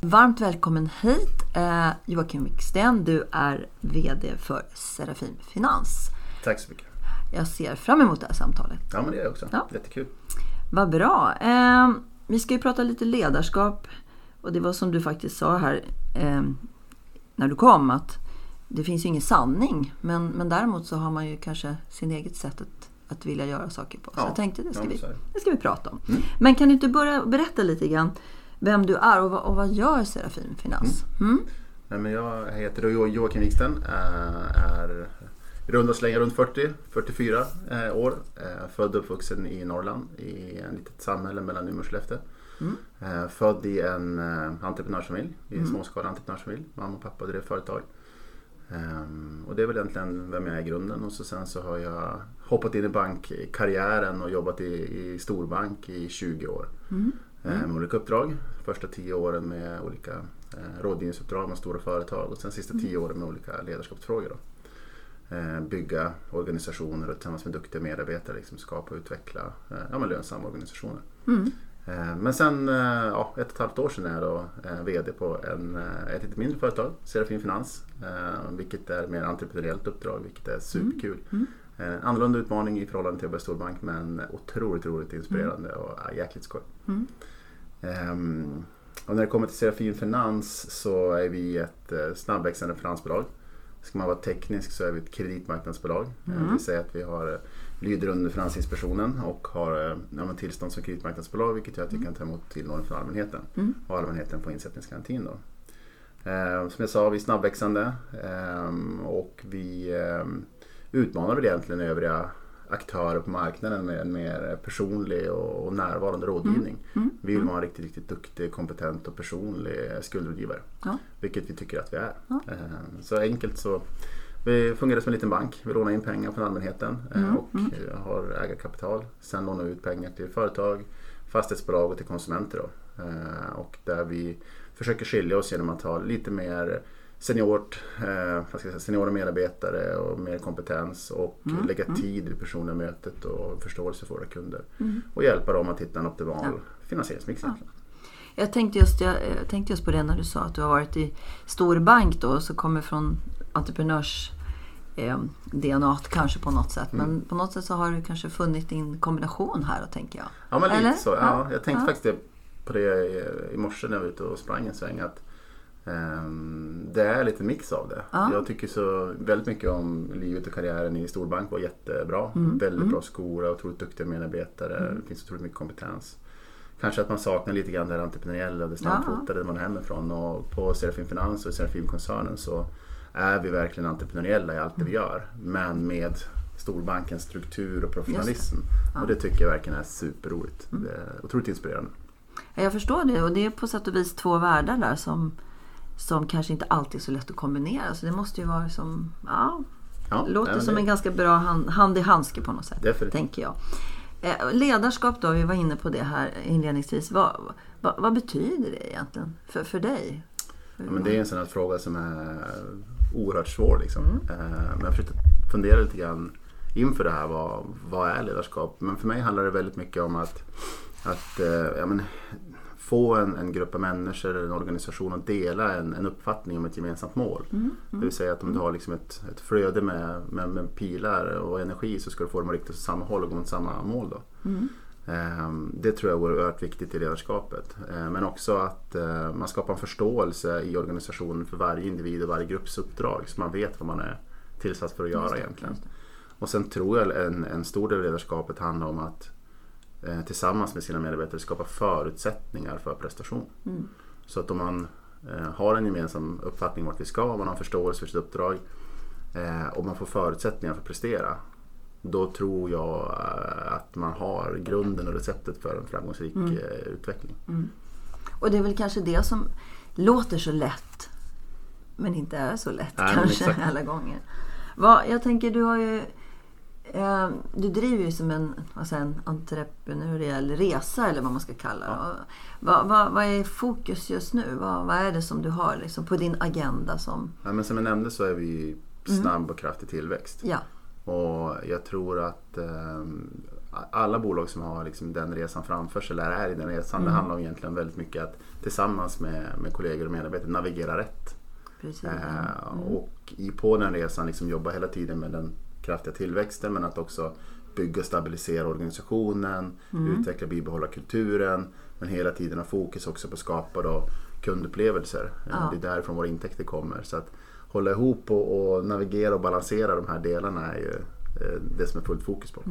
Varmt välkommen hit eh, Joakim Wiksten. Du är VD för Serafin Finans. Tack så mycket. Jag ser fram emot det här samtalet. Ja, men det gör jag också. Ja. Jättekul. Vad bra. Eh, vi ska ju prata lite ledarskap. Och det var som du faktiskt sa här eh, när du kom att det finns ju ingen sanning. Men, men däremot så har man ju kanske sin eget sätt att, att vilja göra saker på. Så jag tänkte det ska, ja, vi, det ska vi prata om. Mm. Men kan du inte börja berätta lite grann vem du är och vad, och vad gör Serafin Finans? Mm. Mm? Nej, men jag heter Joakim Wiksten. Eh, är runda slänga runt 40, 44 eh, år. Eh, född och uppvuxen i Norrland i ett litet samhälle mellan Umeå och Skellefteå. Mm. Född i en entreprenörsfamilj, i en mm. småskalig entreprenörsfamilj. Mamma och pappa drev företag. Och det är väl egentligen vem jag är i grunden och så sen så har jag hoppat in i bankkarriären och jobbat i, i storbank i 20 år. Mm. Mm. Med olika uppdrag. Första tio åren med olika eh, rådgivningsuppdrag med stora företag och sen sista mm. tio åren med olika ledarskapsfrågor. Då. Eh, bygga organisationer och tillsammans med duktiga medarbetare liksom skapa och utveckla eh, ja, men lönsamma organisationer. Mm. Eh, men sen eh, ja, ett och ett halvt år sedan är jag då VD på en, ett lite mindre företag, Serafin Finans. Vilket är mer entreprenöriellt uppdrag, vilket är superkul. Mm. Mm. Annorlunda utmaning i förhållande till att jobba i storbank men otroligt roligt inspirerande mm. och jäkligt skoj. Mm. Um, och när det kommer till Serafin Finans så är vi ett uh, snabbväxande finansbolag. Ska man vara teknisk så är vi ett kreditmarknadsbolag. Mm. Det säga att vi har, uh, lyder under Finansinspektionen och har ja, tillstånd som kreditmarknadsbolag vilket gör att vi kan ta emot tilllån från allmänheten. Mm. Och allmänheten får insättningsgarantin. Då. Uh, som jag sa, vi är snabbväxande um, och vi utmanar väl egentligen övriga aktörer på marknaden med en mer personlig och närvarande rådgivning. Mm. Mm. Vi vill vara en riktigt, riktigt duktig, kompetent och personlig skuldrådgivare. Ja. Vilket vi tycker att vi är. Ja. Eh, så enkelt så vi fungerar som en liten bank. Vi lånar in pengar från allmänheten eh, mm. och mm. har ägarkapital. Sen lånar vi ut pengar till företag, fastighetsbolag och till konsumenter. Då. Eh, och där vi försöker skilja oss genom att ha lite mer seniort, eh, vad ska jag säga, seniora medarbetare och mer kompetens och mm. lägga mm. tid i mötet och förståelse för våra kunder. Mm. Och hjälpa dem att hitta en optimal ja. finansieringsmix. Ja. Jag tänkte, just, jag, jag tänkte just på det när du sa att du har varit i stor bank då, så kommer från entreprenörs eh, DNA kanske på något sätt. Mm. Men på något sätt så har du kanske funnit din kombination här då, tänker jag. Ja, men lite så. Ja, jag tänkte faktiskt på det i morse när jag var ute och sprang en sväng. Att det är lite mix av det. Ja. Jag tycker så väldigt mycket om livet och karriären i storbank var jättebra. Mm. Väldigt mm. bra skola, otroligt duktiga medarbetare. Mm. Det finns otroligt mycket kompetens. Kanske att man saknar lite grann det entreprenöriella och det snabbfotade man är hemifrån. Och på Serafin Finans och Serafin-koncernen så är vi verkligen entreprenöriella i allt det vi mm. gör. Men med storbankens struktur och professionalism. Ja. Och det tycker jag verkligen är superroligt. Mm. Det är otroligt inspirerande. Jag förstår det och det är på sätt och vis två världar där som som kanske inte alltid är så lätt att kombinera. Så det måste ju vara som, ja, ja låter nej, som det... en ganska bra hand, hand i handske på något sätt. Definitivt. Tänker jag. Eh, ledarskap då, vi var inne på det här inledningsvis. Vad, vad, vad betyder det egentligen för, för dig? Ja, men det är en sån här fråga som är oerhört svår. Liksom. Mm. Eh, men jag försökte fundera lite grann inför det här. Vad, vad är ledarskap? Men för mig handlar det väldigt mycket om att, att eh, ja, men, få en, en grupp av människor eller en organisation att dela en, en uppfattning om ett gemensamt mål. Mm, mm. Det vill säga att om du har liksom ett, ett flöde med, med, med, pilar och energi så ska du få dem att rikta åt samma håll och gå mot samma mål. Då. Mm. Ehm, det tror jag är oerhört viktigt i ledarskapet. Ehm, men också att eh, man skapar en förståelse i organisationen för varje individ och varje grupps uppdrag så man vet vad man är tillsatt för att göra egentligen. Och sen tror jag en, en stor del av ledarskapet handlar om att eh, tillsammans med sina medarbetare skapa förutsättningar för prestation. Mm. Så att om man eh, har en gemensam uppfattning vart vi ska, man har förståelse för sitt uppdrag eh, och man får förutsättningar för att prestera. Då tror jag eh, att man har grunden och receptet för en framgångsrik Mm. eh, utveckling. Och det är väl kanske det som låter så lätt men inte är så lätt Nej, kanske alla gånger. Vad, jag tänker du har ju eh, du driver ju som en, säger, en entreprenöriell resa eller vad man ska kalla det. Ja. Och Vad, vad, vad är fokus just nu? Vad, vad är det som du har liksom, på din agenda som... Ja, men som jag nämnde så är vi snabb och kraftig tillväxt. Ja, Och jag tror att ehm, alla bolag som har liksom den resan framför sig eller är i den resan, det handlar om egentligen väldigt mycket att tillsammans med, med kollegor och medarbetare navigera rätt. precis. Eh, Och i, på den resan liksom jobba hela tiden med den kraftiga tillväxten men att också bygga och stabilisera organisationen, utveckla och bibehålla kulturen men hela tiden ha fokus också på att skapa då kundupplevelser. Eh, Ja. Det är därifrån våra intäkter kommer. Så att hålla ihop och, och navigera och balansera de här delarna är ju eh, det som är fullt fokus på.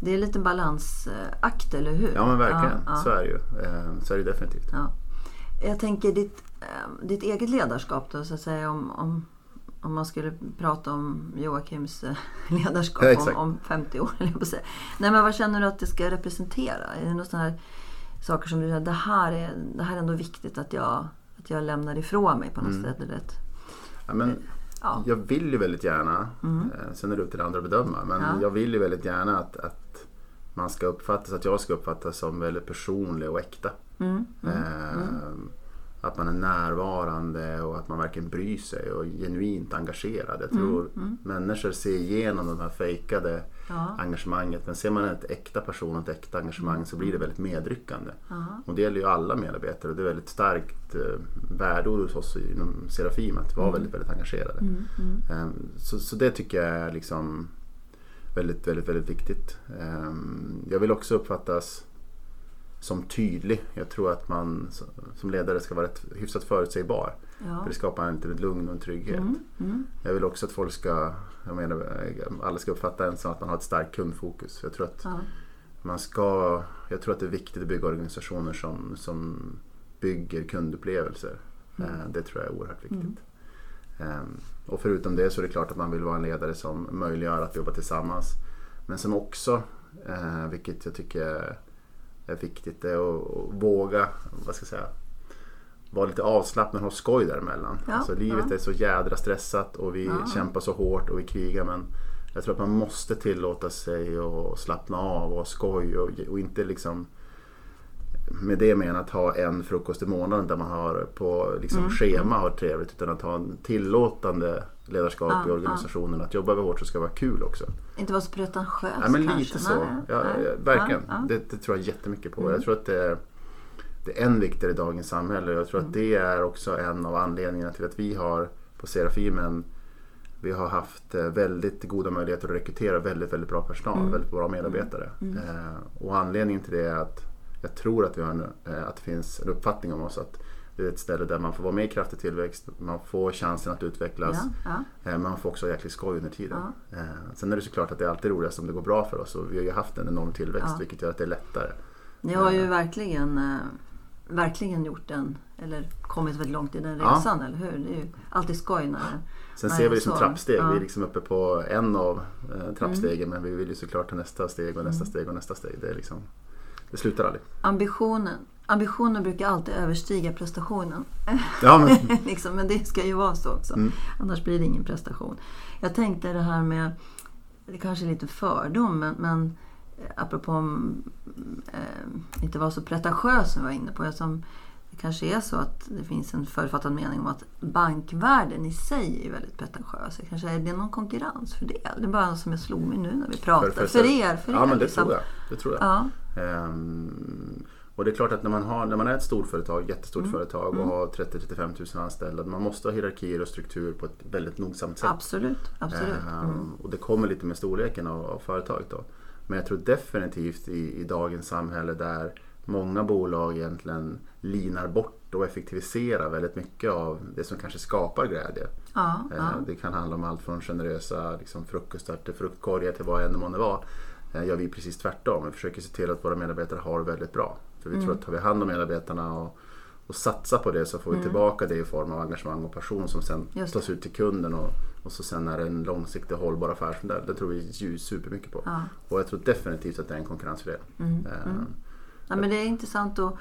Det är lite balansakt, eller hur? Ja men verkligen, Ja, ja. så är det ju. Eh, Så är det definitivt. Ja. Jag tänker ditt, eh, ditt eget ledarskap då, så att säga. Om, om, om man skulle prata om Joakims eh, ledarskap Ja, om, om 50 år. Nej, men vad känner du att det ska representera? Är det några sådana här saker som du säger, det här är, det här är ändå viktigt att jag, att jag lämnar ifrån mig på något Mm. sätt? Eller ett, Ja, men ja. Jag vill ju väldigt gärna, eh, sen är det upp till andra att bedöma, men Mm. Ja. jag vill ju väldigt gärna att, att man ska uppfattas, att jag ska uppfattas som väldigt personlig och äkta. Mm, Eh, Att man är närvarande och att man verkligen bryr sig och är genuint engagerad. Jag tror människor ser igenom de här fejkade Mm, Ja. engagemanget. Men ser man ett äkta person och ett äkta engagemang så blir det väldigt medryckande. Ja. Och det gäller ju alla medarbetare och det är väldigt starkt eh, värdeord hos oss inom Serafim att vara väldigt, väldigt engagerade. Mm, mm. Eh, Så, så det tycker jag är liksom väldigt, väldigt, väldigt viktigt. Eh, Jag vill också uppfattas som tydlig. Jag tror att man som ledare ska vara rätt, hyfsat förutsägbar. Ja. För det skapar en liten lugn och en trygghet. Mm, mm. Jag vill också att folk ska, jag menar, alla ska uppfatta en som att man har ett starkt kundfokus. Jag tror att Ja. man ska, jag tror att det är viktigt att bygga organisationer som, som bygger kundupplevelser. Mm. Eh, Det tror jag är oerhört viktigt. Ehm, Och förutom det så är det klart att man vill vara en ledare som möjliggör att jobba tillsammans. Men som också, eh, vilket jag tycker är viktigt, det är att att våga, vad ska jag säga, vara lite avslappnad och ha skoj däremellan. Ja, alltså, livet ja. är så jädra stressat och vi Ja. kämpar så hårt och vi krigar men jag tror att man måste tillåta sig att slappna av och ha skoj och, och inte liksom med det menar att ha en frukost i månaden där man har på liksom Mm, schema har trevligt utan att ha en tillåtande ledarskap Ja, i organisationen. Att jobba vi hårt så ska vara kul också. Inte vara så pretentiös Ja, men kanske? lite så. Nej, Ja, nej. ja, verkligen. Det, det tror jag jättemycket på. Mm. Jag tror att det är, det är än viktigare i dagens samhälle. Jag tror att Mm. det är också en av anledningarna till att vi har på Serafimen vi har haft eh, väldigt goda möjligheter att rekrytera väldigt, väldigt bra personal, Mm. väldigt bra medarbetare. Eh, och anledningen till det är att jag tror att, vi har en, eh, att det finns en uppfattning om oss att det är ett ställe där man får vara med i kraftig tillväxt, man får chansen att utvecklas, Ja, ja. Eh, Man får också ha jäkligt skoj under tiden. Eh, Sen är det såklart att det är alltid roligast om det går bra för oss och vi har ju haft en enorm tillväxt Ja. vilket gör att det är lättare. Ni har ju verkligen, verkligen gjort den, eller kommit väldigt långt i den Ja. resan, eller hur? Det är ju alltid skoj när Sen ser vi det som så. trappsteg. Ja. Vi är liksom uppe på en av trappstegen men vi vill ju såklart ta nästa steg och nästa steg och nästa steg. Det, är liksom, det slutar aldrig. ambitionen. Ambitionen brukar alltid överstiga prestationen. Ja, men, liksom, men det ska ju vara så också. Mm. Annars blir det ingen prestation. Jag tänkte det här med, det kanske är lite fördom, men, men eh, apropå om eh, inte vara så pretentiös som vi var inne på. Som, det kanske är så att det finns en förutfattad mening om att bankvärlden i sig är väldigt pretentiös. Kanske är det någon konkurrens för det? Det är bara något som jag slog mig nu när vi pratar. För, er, för ja, er. men det liksom. tror jag. Det tror jag. Ja, Ehm, och det är klart att när man, har, när man är ett stort företag, jättestort Mm. företag och har 30-35 000 anställda. Man måste ha hierarkier och struktur på ett väldigt nogsamt sätt. absolut. absolut. Ehm, Mm. Och det kommer lite med storleken av, av företaget då. Men jag tror definitivt i, i dagens samhälle där många bolag egentligen linar bort och effektiviserar väldigt mycket av det som kanske skapar glädje. Ja, Eh, ja. Det kan handla om allt från generösa liksom, frukostar till fruktkorgar till vad än det månde vara. Eh, Gör vi precis tvärtom. Vi försöker se till att våra medarbetare har det väldigt bra. För vi Mm. tror att tar vi hand om medarbetarna och, och satsar på det så får vi tillbaka det i form av engagemang och passion som sen Mm. Tas ut till kunden och, och så sen är det en långsiktig hållbar affärsmodell. Det tror vi supermycket på. Ja. Och jag tror definitivt att det är en konkurrensfördel. Mm, Mm. Ja, men det är intressant att,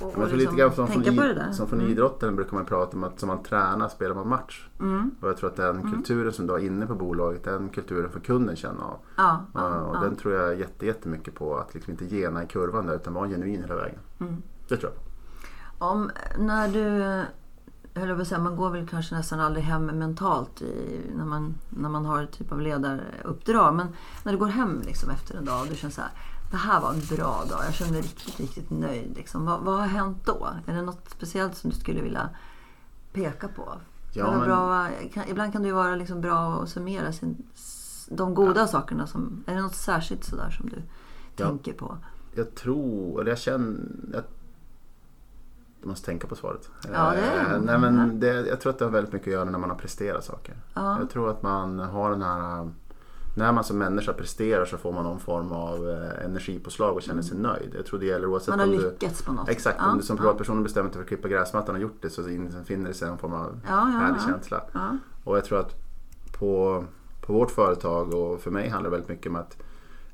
jag tror liksom lite grann som från, tänka på det där. som från Mm. idrotten brukar man prata om att som man tränar spelar man match. Mm. Och jag tror att den kulturen som du har inne på bolaget, den kulturen får kunden känna av. Ja, ja, Uh, och ja. den tror jag jätte, jättemycket på att liksom inte gena i kurvan där utan vara genuin hela vägen. Mm. Det tror jag. Om, när du, höll jag på att säga, man går väl kanske nästan aldrig hem mentalt i, när, man, när man har ett typ av ledaruppdrag. Men när du går hem liksom efter en dag och du känner så här, det här var en bra dag. Jag känner mig riktigt, riktigt nöjd. Liksom. Vad, vad har hänt då? Är det något speciellt som du skulle vilja peka på? Ja, men- bra, kan, ibland kan det ju vara liksom bra att summera sin, de goda sakerna. Som, är det något särskilt sådär som du Ja. tänker på? Jag tror, eller jag känner... Jag, jag måste tänka på svaret. Ja, det är. Eh, Nej, men det, jag tror att det har väldigt mycket att göra när man har presterat saker. Ja. Jag tror att man har den här... När man som människa presterar så får man någon form av eh, energipåslag och känner sig nöjd. Jag tror det gäller oavsett Man har om du... lyckats på något Exakt, sätt. om du som Ja, privatperson bestämmer dig för att klippa gräsmattan och gjort det så infinner det sig en form av Ja, ja, härlig ja. känsla. Ja. Och jag tror att på, på vårt företag och för mig handlar det väldigt mycket om att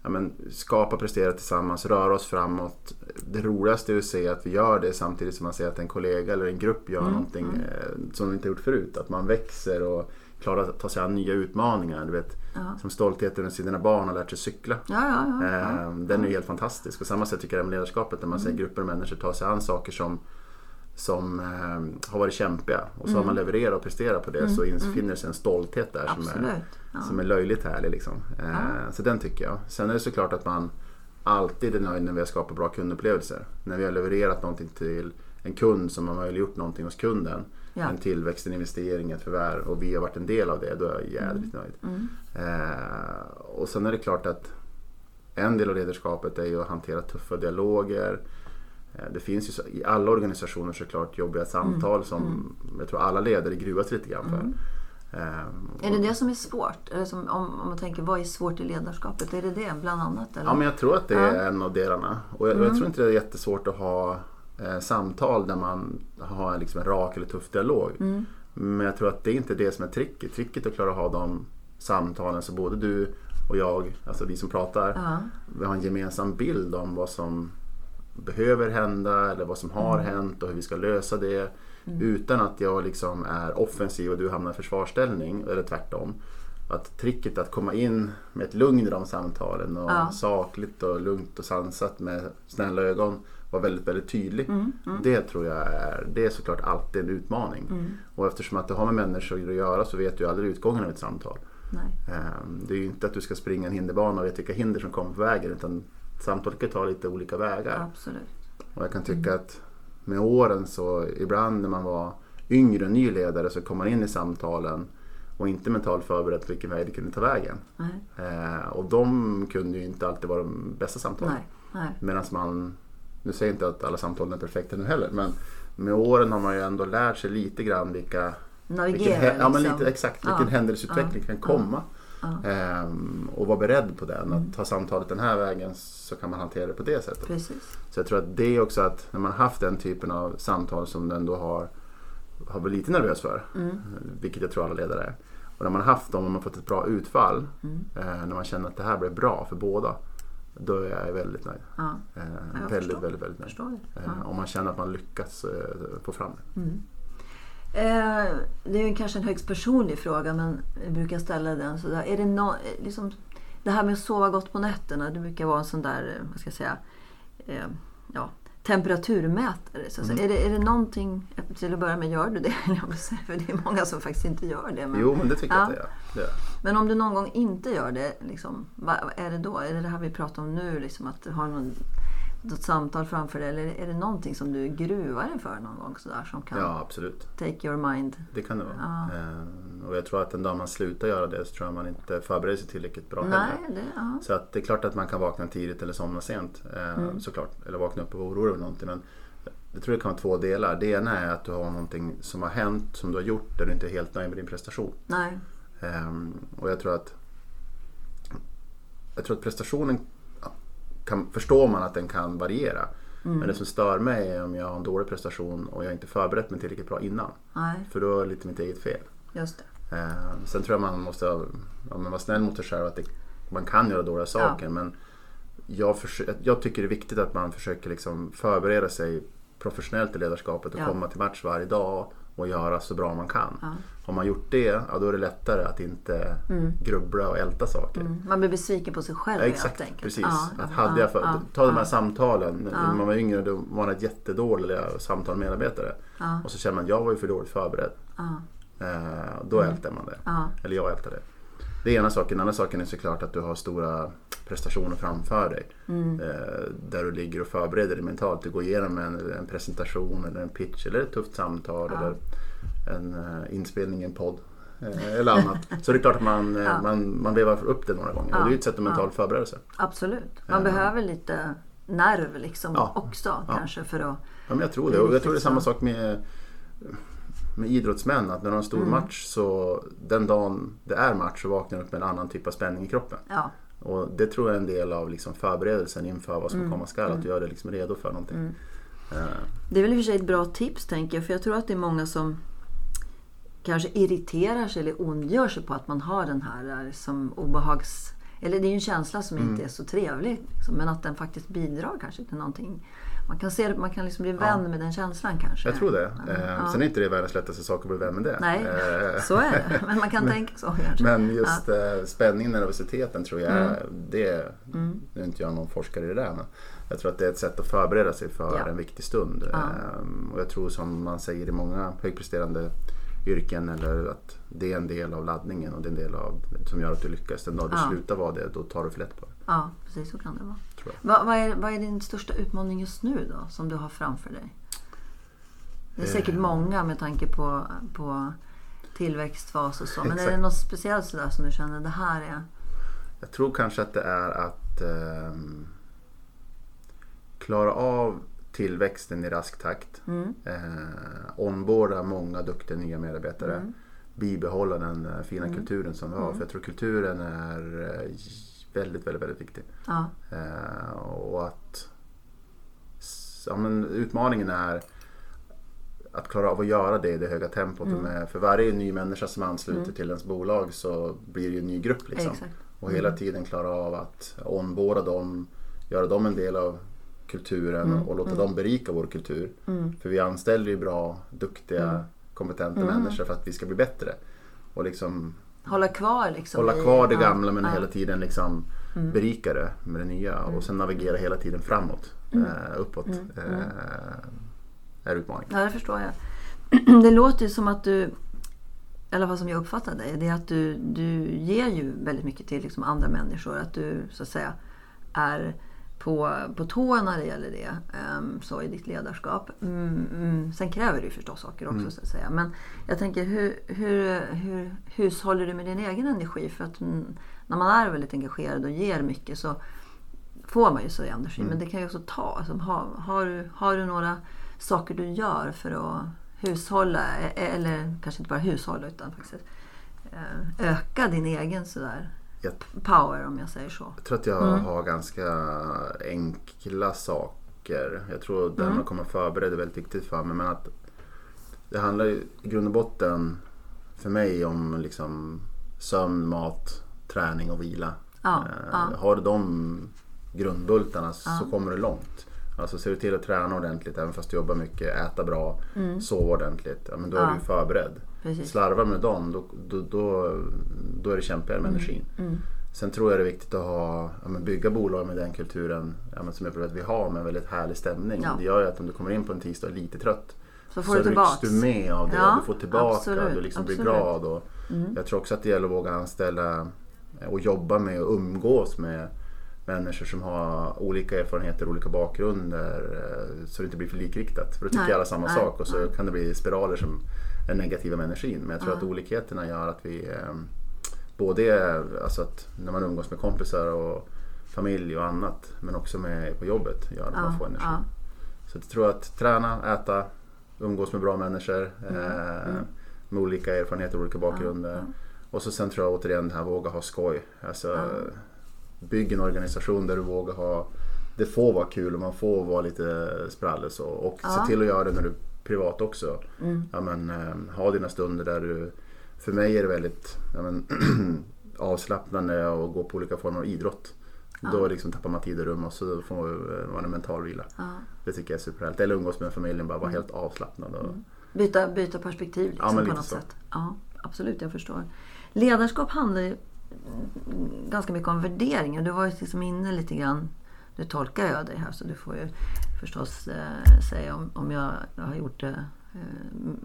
ja, men, skapa, prestera tillsammans, röra oss framåt. Det roligaste är att se att vi gör det samtidigt som man ser att en kollega eller en grupp gör Mm, någonting eh, som vi inte gjort förut. Att man växer och klarar att ta sig an nya utmaningar. Du vet, Ja. Som stoltheten se dina barn har lärt sig cykla. Ja, ja. Eh, Den är helt fantastisk. På samma sätt tycker jag med ledarskapet när man Mm. ser grupper av människor ta sig an saker som, som eh, har varit kämpiga och så har Mm. man levererat och presterat på det så infinner sig en stolthet där som är, som är löjligt härlig. Liksom. Eh, Så den tycker jag. Sen är det såklart att man alltid är nöjd när vi har skapat bra kundupplevelser. När vi har levererat någonting till en kund som har möjliggjort någonting hos kunden. Ja. En tillväxt, en investering, ett förvärv och vi har varit en del av det. Då är jag jädrigt nöjd. Mm. Eh, och sen är det klart att en del av ledarskapet är ju att hantera tuffa dialoger. Eh, det finns ju i alla organisationer såklart jobbiga samtal som jag tror alla ledare gruvas lite grann för. Eh, Är det det som är svårt? Eller som, om, om man tänker, vad är svårt i ledarskapet? Är det det bland annat? Eller? Ja, men jag tror att det. Mm. är en av delarna. Och jag, jag tror inte det är jättesvårt att ha eh, samtal där man har en, liksom en rak eller tuff dialog. Mm. Men jag tror att det är inte det som är tricket. Tricket är att klara att ha de samtalen så både du och jag, alltså vi som pratar, Ja. vi har en gemensam bild om vad som behöver hända eller vad som har Mm. hänt och hur vi ska lösa det. Utan att jag liksom är offensiv och du hamnar i försvarsställning eller tvärtom. Att tricket att komma in med ett lugn i de samtalen och Ja. sakligt och lugnt och sansat med snälla ögon var väldigt, väldigt tydlig. Mm, Det tror jag är, det är såklart alltid en utmaning. Och eftersom att du har med människor att göra så vet du aldrig utgången av ett samtal. Nej. Ehm, Det är ju inte att du ska springa en hinderbana och veta vilka hinder som kommer på vägen utan samtalet kan ta lite olika vägar. Absolut. Och jag kan tycka att med åren så ibland när man var yngre och ny ledare så kom man in i samtalen och inte mentalt förberedd på vilken väg det kunde ta vägen. Eh, och de kunde ju inte alltid vara de bästa samtalen. Medan man, nu säger jag inte att alla samtal är perfekta nu heller, men med åren har man ju ändå lärt sig lite grann vilka Navigera vilken, ja, men liksom. lite, exakt, Ja. vilken händelseutveckling kan komma. Ehm, och vara beredd på den. Mm. Att ta samtalet den här vägen så kan man hantera det på det sättet. Precis. Så jag tror att det är också att när man har haft den typen av samtal som den då har, har varit lite nervös för. Mm. Vilket jag tror alla ledare är. Och när man har haft dem och man fått ett bra utfall. Mm. Eh, när man känner att det här blev bra för båda. Då är jag väldigt nöjd. Ja. Eh, jag väldigt, väldigt, väldigt nöjd. Eh, Ja. Om man känner att man lyckas eh, få fram det. Eh, det är ju kanske en högst personlig fråga men jag brukar ställa den sådär. Är det, no, liksom, det här med att sova gott på nätterna det brukar vara en sån där, vad ska jag säga, eh, ja, temperaturmätare. Så, Mm. är, det, är det någonting, till att börja med gör du det? För det är många som faktiskt inte gör det. Men, Jo, men det tycker Ja. jag att det är. men om du någon gång inte gör det, liksom, vad, vad är det då? Är det det här vi pratar om nu? Liksom, att du har någon, något samtal framför dig? Eller är det någonting som du gruvar dig för någon gång? Sådär, som kan Ja, absolut. take your mind? Det kan det vara. Ja. Eh, och jag tror att den dag man slutar göra det så tror jag man inte förbereder sig tillräckligt bra Nej, heller. det, ja. Så att det är klart att man kan vakna tidigt eller somna sent eh, Mm. såklart. Eller vakna upp och vara orolig över någonting. Men jag tror det kan vara två delar. Det ena är att du har någonting som har hänt, som du har gjort, där du inte är helt nöjd med din prestation. Nej. Ehm, och jag tror att jag tror att prestationen kan, förstår man att den kan variera. Mm. Men det som stör mig är om jag har en dålig prestation och jag inte förberett mig tillräckligt bra innan. Nej, För då är det lite mitt eget fel. Just det. Ehm, sen tror jag man måste ja, vara snäll mot sig själv. Att det, man kan göra dåliga saker. Men jag, jag tycker det är viktigt att man försöker liksom förbereda sig professionellt i ledarskapet och Ja. komma till match varje dag och göra så bra man kan. Ja. Har man gjort det, ja, då är det lättare att inte grubbla och älta saker. Mm. Man blir besviken på sig själv Ja, exakt, helt precis. Ja, att ja, hade jag för, ja, ta de här ja, samtalen, Ja. när man var yngre då var det ett jättedåliga samtal med medarbetare. Ja. Och så känner man jag var ju för dåligt förberedd. Ja, Eh, då ältar man det. ja. Eller jag ältar det. Det är ena saken. Den andra saken är såklart att du har stora prestationer framför dig. Mm. Eh, där du ligger och förbereder dig mentalt. Du går igenom en, en presentation eller en pitch eller ett tufft samtal Ja. eller en eh, inspelning i en podd. eh, eller annat. Så det är klart att man, eh, Ja. man, man vevar upp det några gånger. Ja. Och det är ju ett sätt att Ja. mentalt förbereda sig. Absolut. Man Ja. behöver lite nerv liksom Ja. också Ja. kanske för att... Ja, men jag tror Det Och jag tror det är riktigt samma sak med, med idrottsmän. Att när de har en stor Mm. match så den dagen det är match så vaknar de upp med en annan typ av spänning i kroppen. Ja, Och det tror jag är en del av liksom förberedelsen inför vad som Mm. komma skall. Att du gör dig liksom redo för någonting. Mm. Eh, Det är väl i och för sig ett bra tips tänker jag. För jag tror att det är många som kanske irriterar sig eller ondgör sig på att man har den här liksom, obehags... Eller det är ju en känsla som Mm. inte är så trevlig. Liksom, men att den faktiskt bidrar kanske till någonting. Man kan, se man kan liksom bli vän med den känslan kanske. jag tror det. Ja, Eh, ja. Sen är inte det världens lättaste sak att bli vän med det. Nej, Eh, så är det. Men man kan tänka så kanske. Men just eh, spänningen, nervositeten tror jag, Mm. det, Mm. nu är inte jag någon forskare i det där, men jag tror att det är ett sätt att förbereda sig för Ja. en viktig stund. Ja. Ehm, och jag tror som man säger i många högpresterande yrken eller att det är en del av laddningen och det är en del av som gör att du lyckas. Den dag du Ja. slutar vara det, då tar du för lätt på det. Ja, precis så kan det vara. Tror jag. Vad, vad, är, vad är din största utmaning just nu då, som du har framför dig? Det är säkert Eh. många med tanke på, på tillväxtfas och så. Men är det Exakt. något speciellt sådär som du känner, det här är... Jag tror kanske att det är att ehm, klara av tillväxten i rask takt. Mm, Eh, onboarda många duktiga nya medarbetare. mm, Bibehålla den eh, fina Mm. kulturen som vi har. Mm. För jag tror kulturen är eh, väldigt, väldigt, väldigt viktig. ja, Eh, och att ja, men utmaningen är att klara av att göra det i det höga tempot. Mm. Med, för varje ny människa som ansluter Mm. till ens bolag så blir det ju en ny grupp. Liksom. exakt. Och hela tiden klara av att onboarda dem, göra dem en del av kulturen Mm, och låta mm. dem berika vår kultur. Mm, För vi anställer ju bra, duktiga, Mm. kompetenta Mm. människor för att vi ska bli bättre. Och liksom hålla kvar liksom. hålla kvar det gamla men hela tiden liksom Mm. berika det med det nya. Mm. Och sen navigera hela tiden framåt, Mm. eh, uppåt. Mm, mm. Eh, är utmaningen. Ja, det förstår jag. Det låter ju som att du, i alla fall som jag uppfattar dig, det är att du, du ger ju väldigt mycket till liksom andra människor. Att du så att säga är på, på tå när det gäller det. ehm, så i ditt ledarskap. Mm, mm. Sen kräver ju förstås saker också Mm. så att säga. Men jag tänker hur, hur, hur hushåller du med din egen energi? För att när man är väldigt engagerad och ger mycket så får man ju så energi. Mm. Men det kan ju också ta. Alltså, har, har, du, har du några saker du gör för att hushålla, e- eller kanske inte bara hushålla utan faktiskt eh, öka din egen sådär Jag power om jag säger så. Jag tror att jag Mm. har ganska enkla saker. Jag tror att det här Mm. med att komma förberedd är väldigt viktigt för mig. Men att det handlar i grund och botten för mig om liksom sömn, mat, träning och vila. Ja, Eh, ja. Har du de grundbultarna så Ja. kommer du långt. Alltså ser du till att träna ordentligt även fast du jobbar mycket, äta bra, Mm, sova ordentligt. Ja, men då är Ja. du förberedd. precis. Slarva med dem, då, då, då, då är det kämpigare med energin. Mm, Sen tror jag det är viktigt att ha, ja, bygga bolag med den kulturen ja, som jag tror att vi har med en väldigt härlig stämning. Ja. Det gör ju att om du kommer in på en tisdag lite trött så får så du tillbaks. rycks du med av det. Ja, du får tillbaka, absolut, du liksom blir glad. Och Mm, jag tror också att det gäller att våga anställa och jobba med och umgås med människor som har olika erfarenheter, olika bakgrunder eh, så det inte blir för likriktat. För då tycker Nej, alla samma nej, sak och så nej. kan det bli spiraler som den negativa energin. Men jag tror Ja. att olikheterna gör att vi eh, både alltså att när man umgås med kompisar och familj och annat men också med på jobbet gör att Ja, man får energi. ja. Så jag tror att träna, äta, umgås med bra människor eh, mm. med olika erfarenheter och olika bakgrunder. Och så sen tror jag återigen det här våga ha skoj. Alltså. Bygg en organisation där du vågar ha det får vara kul och man får vara lite sprallig så. Och Ja. se till att göra det när du är privat också. Mm. Ja, men, eh, ha dina stunder där du... För mig är det väldigt ja, men, avslappnande att gå på olika former av idrott. Ja. Då liksom tappar man tid och rum och så får man en mental vila. Ja. Det tycker jag är superhärligt. Eller umgås med familjen, bara vara helt avslappnad. Och, Mm. Byta, byta perspektiv liksom, Ja, på något så. sätt. Ja, absolut, jag förstår. Ledarskap handlar ju mm, ganska mycket om värderingar. Du var ju liksom inne lite grann, nu tolkar jag dig här så du får ju förstås eh, säga om, om jag, har gjort det, eh,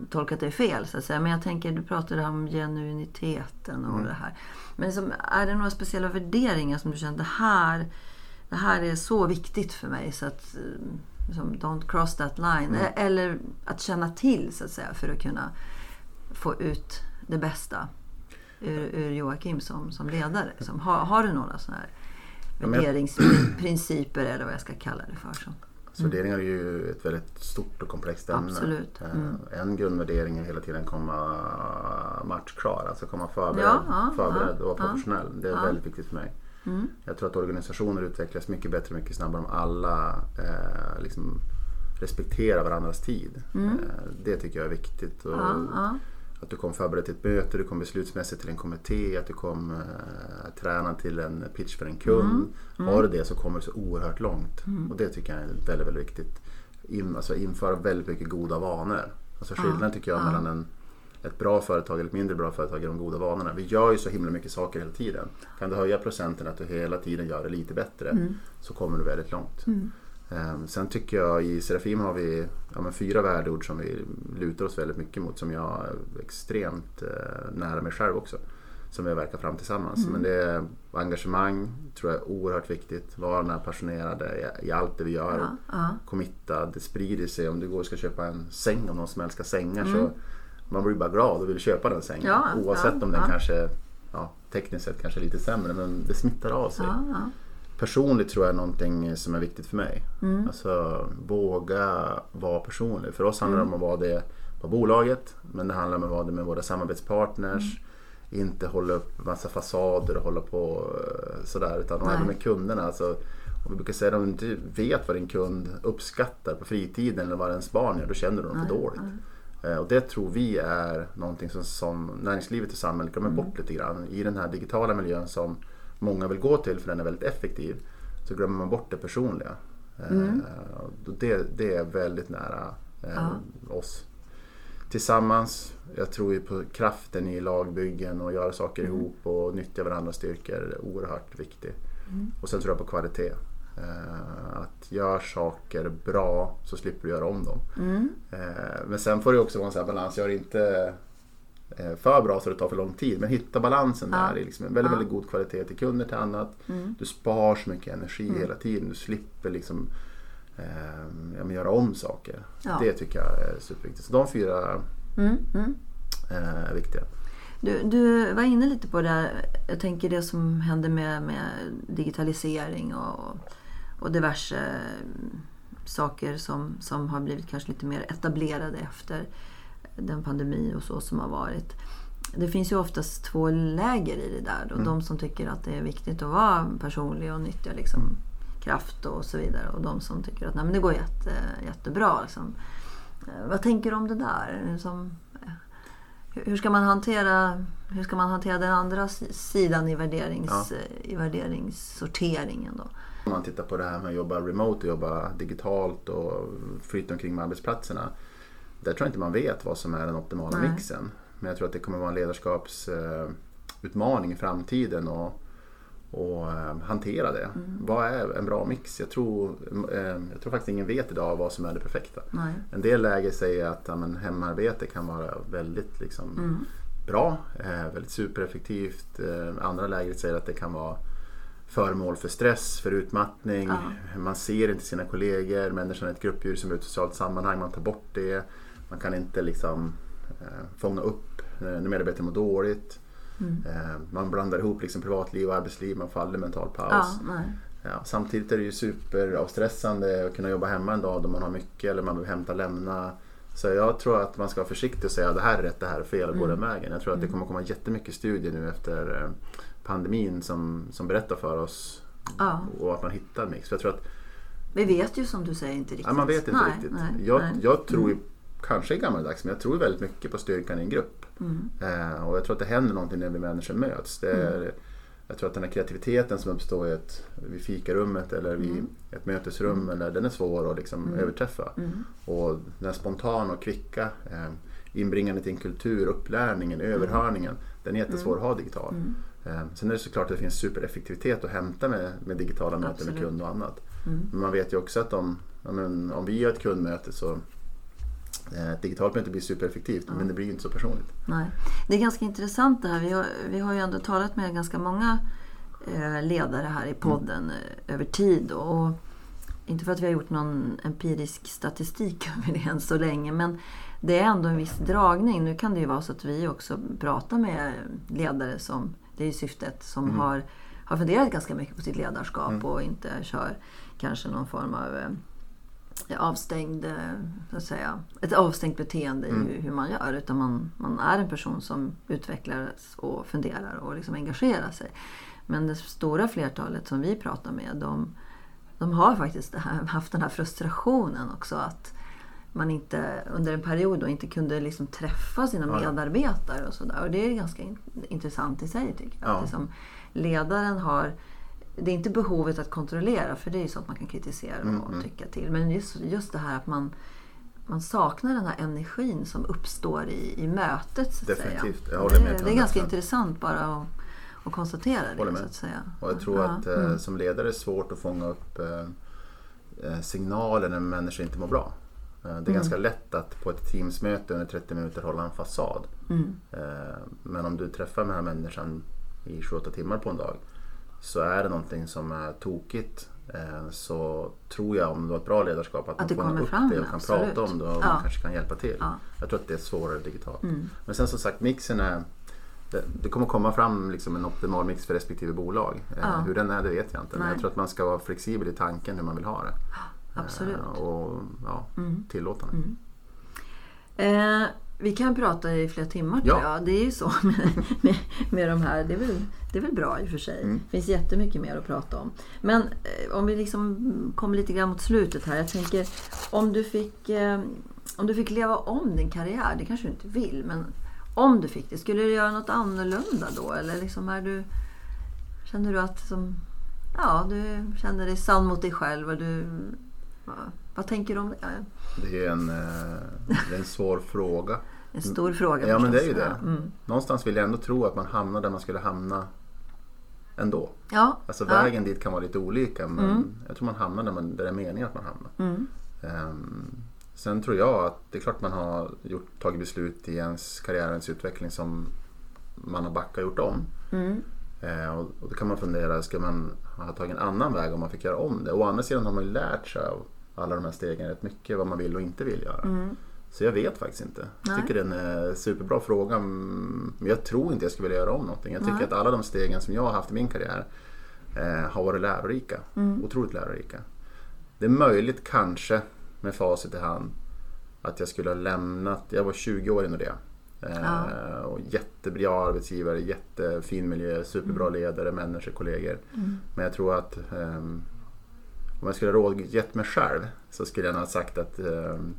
tolkat dig fel så att säga. Men jag tänker, du pratade om genuiniteten och Mm. det här. Men liksom, är det några speciella värderingar som du kände, det här, det här är så viktigt för mig så att eh, liksom, don't cross that line. Mm. E- Eller att känna till så att säga för att kunna få ut det bästa ur, ur Joakim som, som ledare. Liksom. Har, har du några sådana här värderingsprinciper eller vad jag ska kalla det för? Så. Så värderingar är ju ett väldigt stort och komplext ämne. Absolut. Eh, Mm. En grundvärdering är hela tiden komma matchklar, alltså komma förberedd, Ja, ja, förberedd ja, och professionell. Det är väldigt viktigt för mig. Mm. Jag tror att organisationer utvecklas mycket bättre, mycket snabbare om alla eh, liksom respekterar varandras tid. Mm. Eh, det tycker jag är viktigt. Och. Att du kom förberedd till ett möte, du kom beslutsmässigt till en kommitté, att du kom eh, tränad till en pitch för en kund. Mm. Har du det så kommer du så oerhört långt. Och det tycker jag är väldigt, väldigt viktigt. In, alltså införa väldigt mycket goda vanor. Alltså skillnaden tycker jag ja. mellan en, ett bra företag eller ett mindre bra företag är de goda vanorna. Vi gör ju så himla mycket saker hela tiden. Kan du höja procenten att du hela tiden gör det lite bättre Mm. så kommer du väldigt långt. Ehm, Sen tycker jag i Serafim har vi ja, fyra värdeord som vi lutar oss väldigt mycket mot som jag är extremt eh, nära mig själv också. Som vi verkar fram tillsammans. Men det är engagemang, tror jag är oerhört viktigt. Vara den passionerade i, i allt det vi gör. Ja, ja. Committad, det sprider sig. Om du går och ska köpa en säng om någon som älskar sängar så man blir bara glad och vill köpa den sängen. Ja, Oavsett om den kanske tekniskt sett kanske är lite sämre men det smittar av sig. Personligt tror jag är någonting som är viktigt för mig. Mm. Alltså våga vara personlig. För oss handlar det om att vara det på bolaget men det handlar om att vara det med våra samarbetspartners. Mm. Inte hålla upp massa fasader och hålla på eh, sådär utan även med kunderna. Alltså, och vi brukar säga att om du inte vet vad din kund uppskattar på fritiden eller vad ens barn gör, då känner du dem för dåligt. Eh, Och det tror vi är någonting som, som näringslivet och samhället glömmer Mm. bort lite grann. I den här digitala miljön som många vill gå till för den är väldigt effektiv så glömmer man bort det personliga. Eh, Mm. Det, det är väldigt nära eh, Ja. oss. Tillsammans, jag tror ju på kraften i lagbyggen och göra saker Mm. ihop och nyttja varandras styrkor. Är oerhört viktigt. Mm. Och sen tror jag på kvalitet. Eh, att gör saker bra så slipper du göra om dem. Mm. Men sen får det också vara en balans. Gör det inte för bra så det tar för lång tid. Men hitta balansen Ja. där i liksom en väldigt, Ja. väldigt god kvalitet till kunder till annat. Mm. Du spar så mycket energi hela tiden. Du slipper liksom eh, ja, göra om saker. Ja. Det tycker jag är superviktigt. Så de fyra Mm. Mm. eh, är viktiga. Du, du var inne lite på det här, jag tänker det som händer med, med digitalisering och, och diverse mm, saker som, som har blivit kanske lite mer etablerade efter den pandemi och så som har varit. Det finns ju oftast två läger i det där. Då. Mm. De som tycker att det är viktigt att vara personlig och nyttja liksom, kraft och så vidare. Och de som tycker att Nej, men det går jätte, jättebra. Liksom. Eh, Vad tänker du om det där? Som, eh, hur- ska man hantera, hur ska man hantera den andra si- sidan i, värderings, i värderingssorteringen? Då? Om man tittar på det här med att jobba remote och jobba digitalt och flytta omkring med arbetsplatserna. Där tror jag inte man vet vad som är den optimala Nej. mixen. Men jag tror att det kommer vara en ledarskapsutmaning i framtiden och, och eh, hantera det. Mm. Vad är en bra mix? Jag tror, eh, jag tror faktiskt ingen vet idag vad som är det perfekta. Nej. En del läger säger att ja, men, hemarbete kan vara väldigt liksom, Mm. bra, eh, väldigt supereffektivt. Andra lägret säger att det kan vara föremål för stress, för utmattning. Ja. Man ser inte sina kollegor, människan är ett gruppdjur som är i ett socialt sammanhang, man tar bort det. Man kan inte liksom eh, fånga upp när medarbetare mår dåligt. Mm. Eh, man blandar ihop liksom privatliv och arbetsliv, man aldrig mental paus. Ja. Ja, samtidigt är det ju superavstressande att kunna jobba hemma en dag då man har mycket eller man behöver hämta och lämna. Så jag tror att man ska vara försiktig och säga att det här är rätt, det här är fel och gå den vägen. Jag tror att det kommer komma jättemycket studier nu efter eh, pandemin som, som berättar för oss Ja. och att man hittar mix. För jag tror att Vi vet ju som du säger inte riktigt. ja, man vet inte nej, riktigt. Nej, jag, nej. jag tror ju, kanske gammaldags, men jag tror väldigt mycket på styrkan i en grupp. Mm. Eh, och jag tror att det händer någonting när vi människor möts. Det är, Jag tror att den här kreativiteten som uppstår i ett, vid fikarummet eller vid ett mötesrum, eller, den är svår att liksom överträffa. Mm. Och den spontana och kvicka eh, inbringandet i en kultur, upplärningen, överhörningen, den är jättesvår att ha digital. Mm. Eh, sen är det såklart att det finns supereffektivitet att hämta med, med digitala möten med kund och annat. Mm. Men man vet ju också att om, ja, men, om vi gör ett kundmöte så eh, digitalt möte blir supereffektivt men det blir ju inte så personligt. Nej. Det är ganska intressant det här. Vi har, vi har ju ändå talat med ganska många eh, ledare här i podden eh, över tid. Och inte för att vi har gjort någon empirisk statistik över det än så länge. Men det är ändå en viss dragning. Nu kan det ju vara så att vi också pratar med ledare som, det är ju syftet, som har, har funderat ganska mycket på sitt ledarskap och inte kör kanske någon form av avstängd, eh, så att säga, ett avstängt beteende i hur- hur man gör. Utan man, man är en person som utvecklas och funderar och liksom engagerar sig. Men det stora flertalet som vi pratar med, de, de har faktiskt här, haft den här frustrationen också. att man inte under en period då inte kunde liksom träffa sina ja. medarbetare och sådär. Och det är ganska in, intressant i sig tycker jag. Ja. Att liksom, ledaren har det är inte behovet att kontrollera, för det är ju sånt man kan kritisera Mm, och mm. tycka till. Men just, just det här att man, man saknar den här energin som uppstår i, i mötet. Så att Definitivt, säga. jag håller med det, det är ganska 100%. intressant bara att, att konstatera det. Håller med. Så att säga. Och jag tror Ja, att eh, mm. som ledare är det svårt att fånga upp eh, eh, signaler när människor inte mår bra. Mm. det är ganska lätt att på ett teamsmöte under 30 minuter hålla en fasad. Mm. Men om du träffar den här människan i 28 timmar på en dag så är det någonting som är tokigt. Eh, så tror jag om du har ett bra ledarskap att, Att man fångar upp fram, det och kan absolut. prata om det och Ja. man kanske kan hjälpa till. Ja. Jag tror att det är svårare digitalt. Mm. Men sen som sagt mixen är det, det kommer komma fram liksom en optimal mix för respektive bolag. Eh, Ja. Hur den är det vet jag inte. Men Nej. jag tror att man ska vara flexibel i tanken hur man vill ha det. Absolut. Eh, Och ja, Mm. tillåtande. Mm. Eh, vi kan prata i flera timmar Ja. jag. Det är ju så med, med, med de här. Det är, väl, det är väl bra i och för sig. Mm. Det finns jättemycket mer att prata om. Men eh, om vi liksom kommer lite grann mot slutet här. Jag tänker om du fick, eh, om du fick leva om din karriär. Det kanske du inte vill. Men om du fick det. Skulle du göra något annorlunda då? Eller liksom är du, känner du att som, ja, du känner dig sann mot dig själv? Och du, vad, vad tänker du om det? Det är en, eh, det är en svår fråga. En stor fråga Ja men det är ju det. Ja, mm. Någonstans vill jag ändå tro att man hamnar där man skulle hamna ändå. ja. Alltså ja. vägen dit kan vara lite olika men Mm. jag tror man hamnar där, man, där det är meningen att man hamnar. Mm. Ehm, sen tror jag att det är klart man har gjort, tagit beslut i ens karriärens utveckling som man har backat och gjort om. Mm. Eh, och, och då kan man fundera, ska man ha tagit en annan väg om man fick göra om det? Å andra sidan har man ju lärt sig av alla de här stegen rätt mycket vad man vill och inte vill göra. Mm. Så jag vet faktiskt inte. Jag Nej. tycker det är en eh, superbra fråga mm, men jag tror inte jag skulle vilja göra om någonting. Jag tycker Nej. att alla de stegen som jag har haft i min karriär eh, har varit lärorika. Mm. Otroligt lärorika. Det är möjligt kanske med facit i hand att jag skulle ha lämnat, jag var 20 år i Nordea. Eh, Ja. och jättebra arbetsgivare, jättefin miljö, superbra ledare, människor, kollegor. Mm. Men jag tror att ehm, om jag skulle ha rådgett mig själv så skulle jag nog ha sagt att ehm,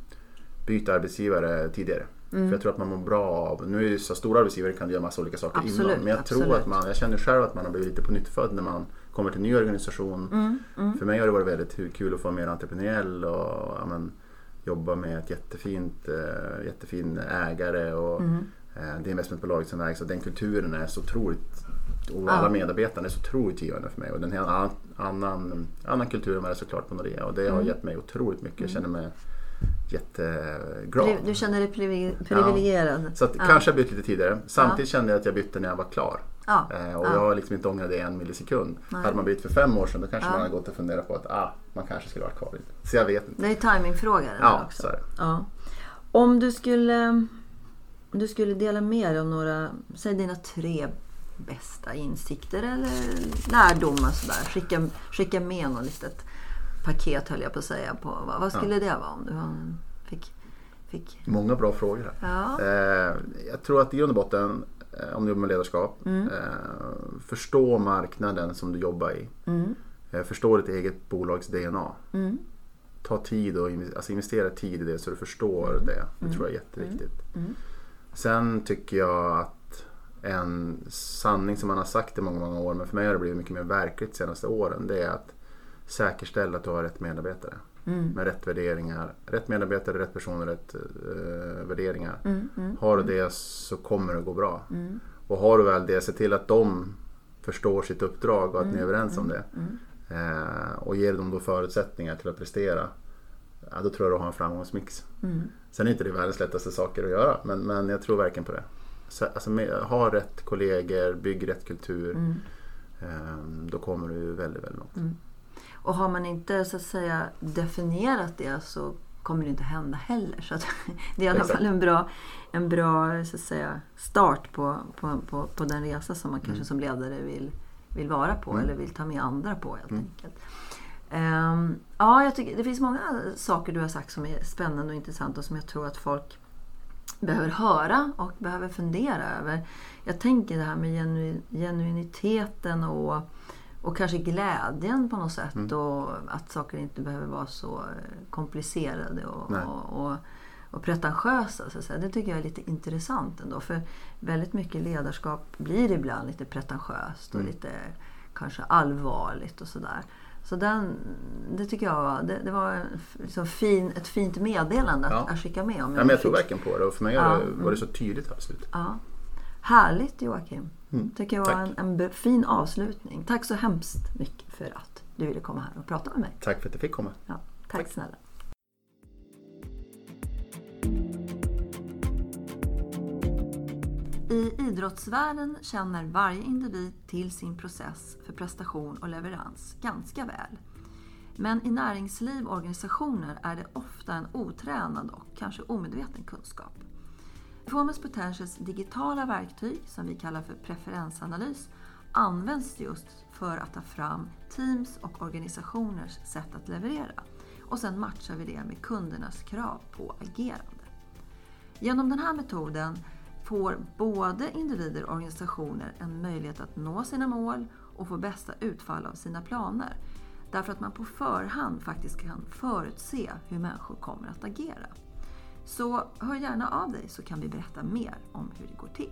byta arbetsgivare tidigare. Mm. För jag tror att man mår bra av, nu är det så stora arbetsgivare kan du göra massa olika saker Absolut, innan. Men jag tror absolut. att man, jag känner själv att man har blivit lite på nytt född när man kommer till en ny organisation. Mm. Mm. För mig har det varit väldigt kul att få vara mer entreprenöriell och ja, men, jobba med ett jättefint, eh, jättefin ägare och Mm. eh, det investmentbolaget som ägs och den kulturen är så otroligt och alla medarbetarna är så otroligt givande för mig och den här annan, annan, annan kultur än vad det är såklart på Nordea och det har Mm. gett mig otroligt mycket. Jag känner mig jätteglad. Du känner dig privi- privilegierad? Så att, Ja. kanske jag bytt lite tidigare. Samtidigt kände jag att jag bytte när jag var klar. Ja. Eh, och Ja. jag har liksom inte ångrat det en millisekund. Nej. Hade man bytt för fem år sedan då kanske Ja. man hade gått och funderat på att ah, man kanske skulle vara kvar lite. Så jag vet inte. Det är timingfråga det Ja, också. så är det. Ja. Om du skulle Om du skulle dela med dig av några, säg dina tre bästa insikter eller lärdomar sådär. Skicka, skicka med något litet paket höll jag på att säga. På, vad, vad skulle det vara om du fick, fick... Många bra frågor här. Ja. Eh, jag tror att i grund och botten, eh, om du jobbar med ledarskap, Mm. eh, förstå marknaden som du jobbar i. Mm. Eh, förstå ditt eget bolags DNA. Mm. Ta tid och alltså investera tid i det så du förstår det. Det tror jag är jätteviktigt. Mm. Sen tycker jag att en sanning som man har sagt i många, många år, men för mig har det blivit mycket mer verkligt de senaste åren, det är att säkerställa att du har rätt medarbetare. Mm. Med rätt värderingar. Rätt medarbetare, rätt personer, rätt eh, värderingar. Mm. Mm. Har du det så kommer det gå bra. Mm. Och har du väl det, se till att de förstår sitt uppdrag och att ni är överens om det. Mm. Eh, och ger dem då förutsättningar till att prestera. Ja, då tror jag du har en framgångsmix. Mm. Sen är inte det världens lättaste saker att göra, men, men jag tror verkligen på det. Så, alltså, med, ha rätt kollegor, bygg rätt kultur. Mm. Eh, då kommer du väldigt, väldigt långt. Och har man inte så att säga definierat det så kommer det inte hända heller. Så det är i alla fall en bra, en bra så att säga, start på, på, på, på den resa som man kanske som ledare vill, vill vara på Mm. eller vill ta med andra på helt Mm. enkelt. Ehm, ja, jag tycker, det finns många saker du har sagt som är spännande och intressanta och som jag tror att folk behöver höra och behöver fundera över. Jag tänker det här med genu, genuiniteten och, och kanske glädjen på något sätt Mm. och att saker inte behöver vara så eh, komplicerade och, och, och, och pretentiösa. Så att säga. Det tycker jag är lite intressant ändå. För väldigt mycket ledarskap blir ibland lite pretentiöst och Mm. lite kanske allvarligt och sådär. Så den, det tycker jag var, det, det var liksom fin, ett fint meddelande att, Ja. att skicka med. Om Ja, men jag tror fick- verkligen på det och för mig Ja, har det, mm. var det så tydligt här på slutet. Ja. Härligt Joakim. Mm. tycker jag var en, en fin avslutning. Tack så hemskt mycket för att du ville komma här och prata med mig. Tack för att jag fick komma. Ja, tack, Tack. snälla. I idrottsvärlden känner varje individ till sin process för prestation och leverans ganska väl. Men i näringsliv och organisationer är det ofta en otränad och kanske omedveten kunskap. Performance Potentials digitala verktyg, som vi kallar för preferensanalys, används just för att ta fram teams och organisationers sätt att leverera. Och sen matchar vi det med kundernas krav på agerande. Genom den här metoden får både individer och organisationer en möjlighet att nå sina mål och få bästa utfall av sina planer. Därför att man på förhand faktiskt kan förutse hur människor kommer att agera. Så hör gärna av dig så kan vi berätta mer om hur det går till.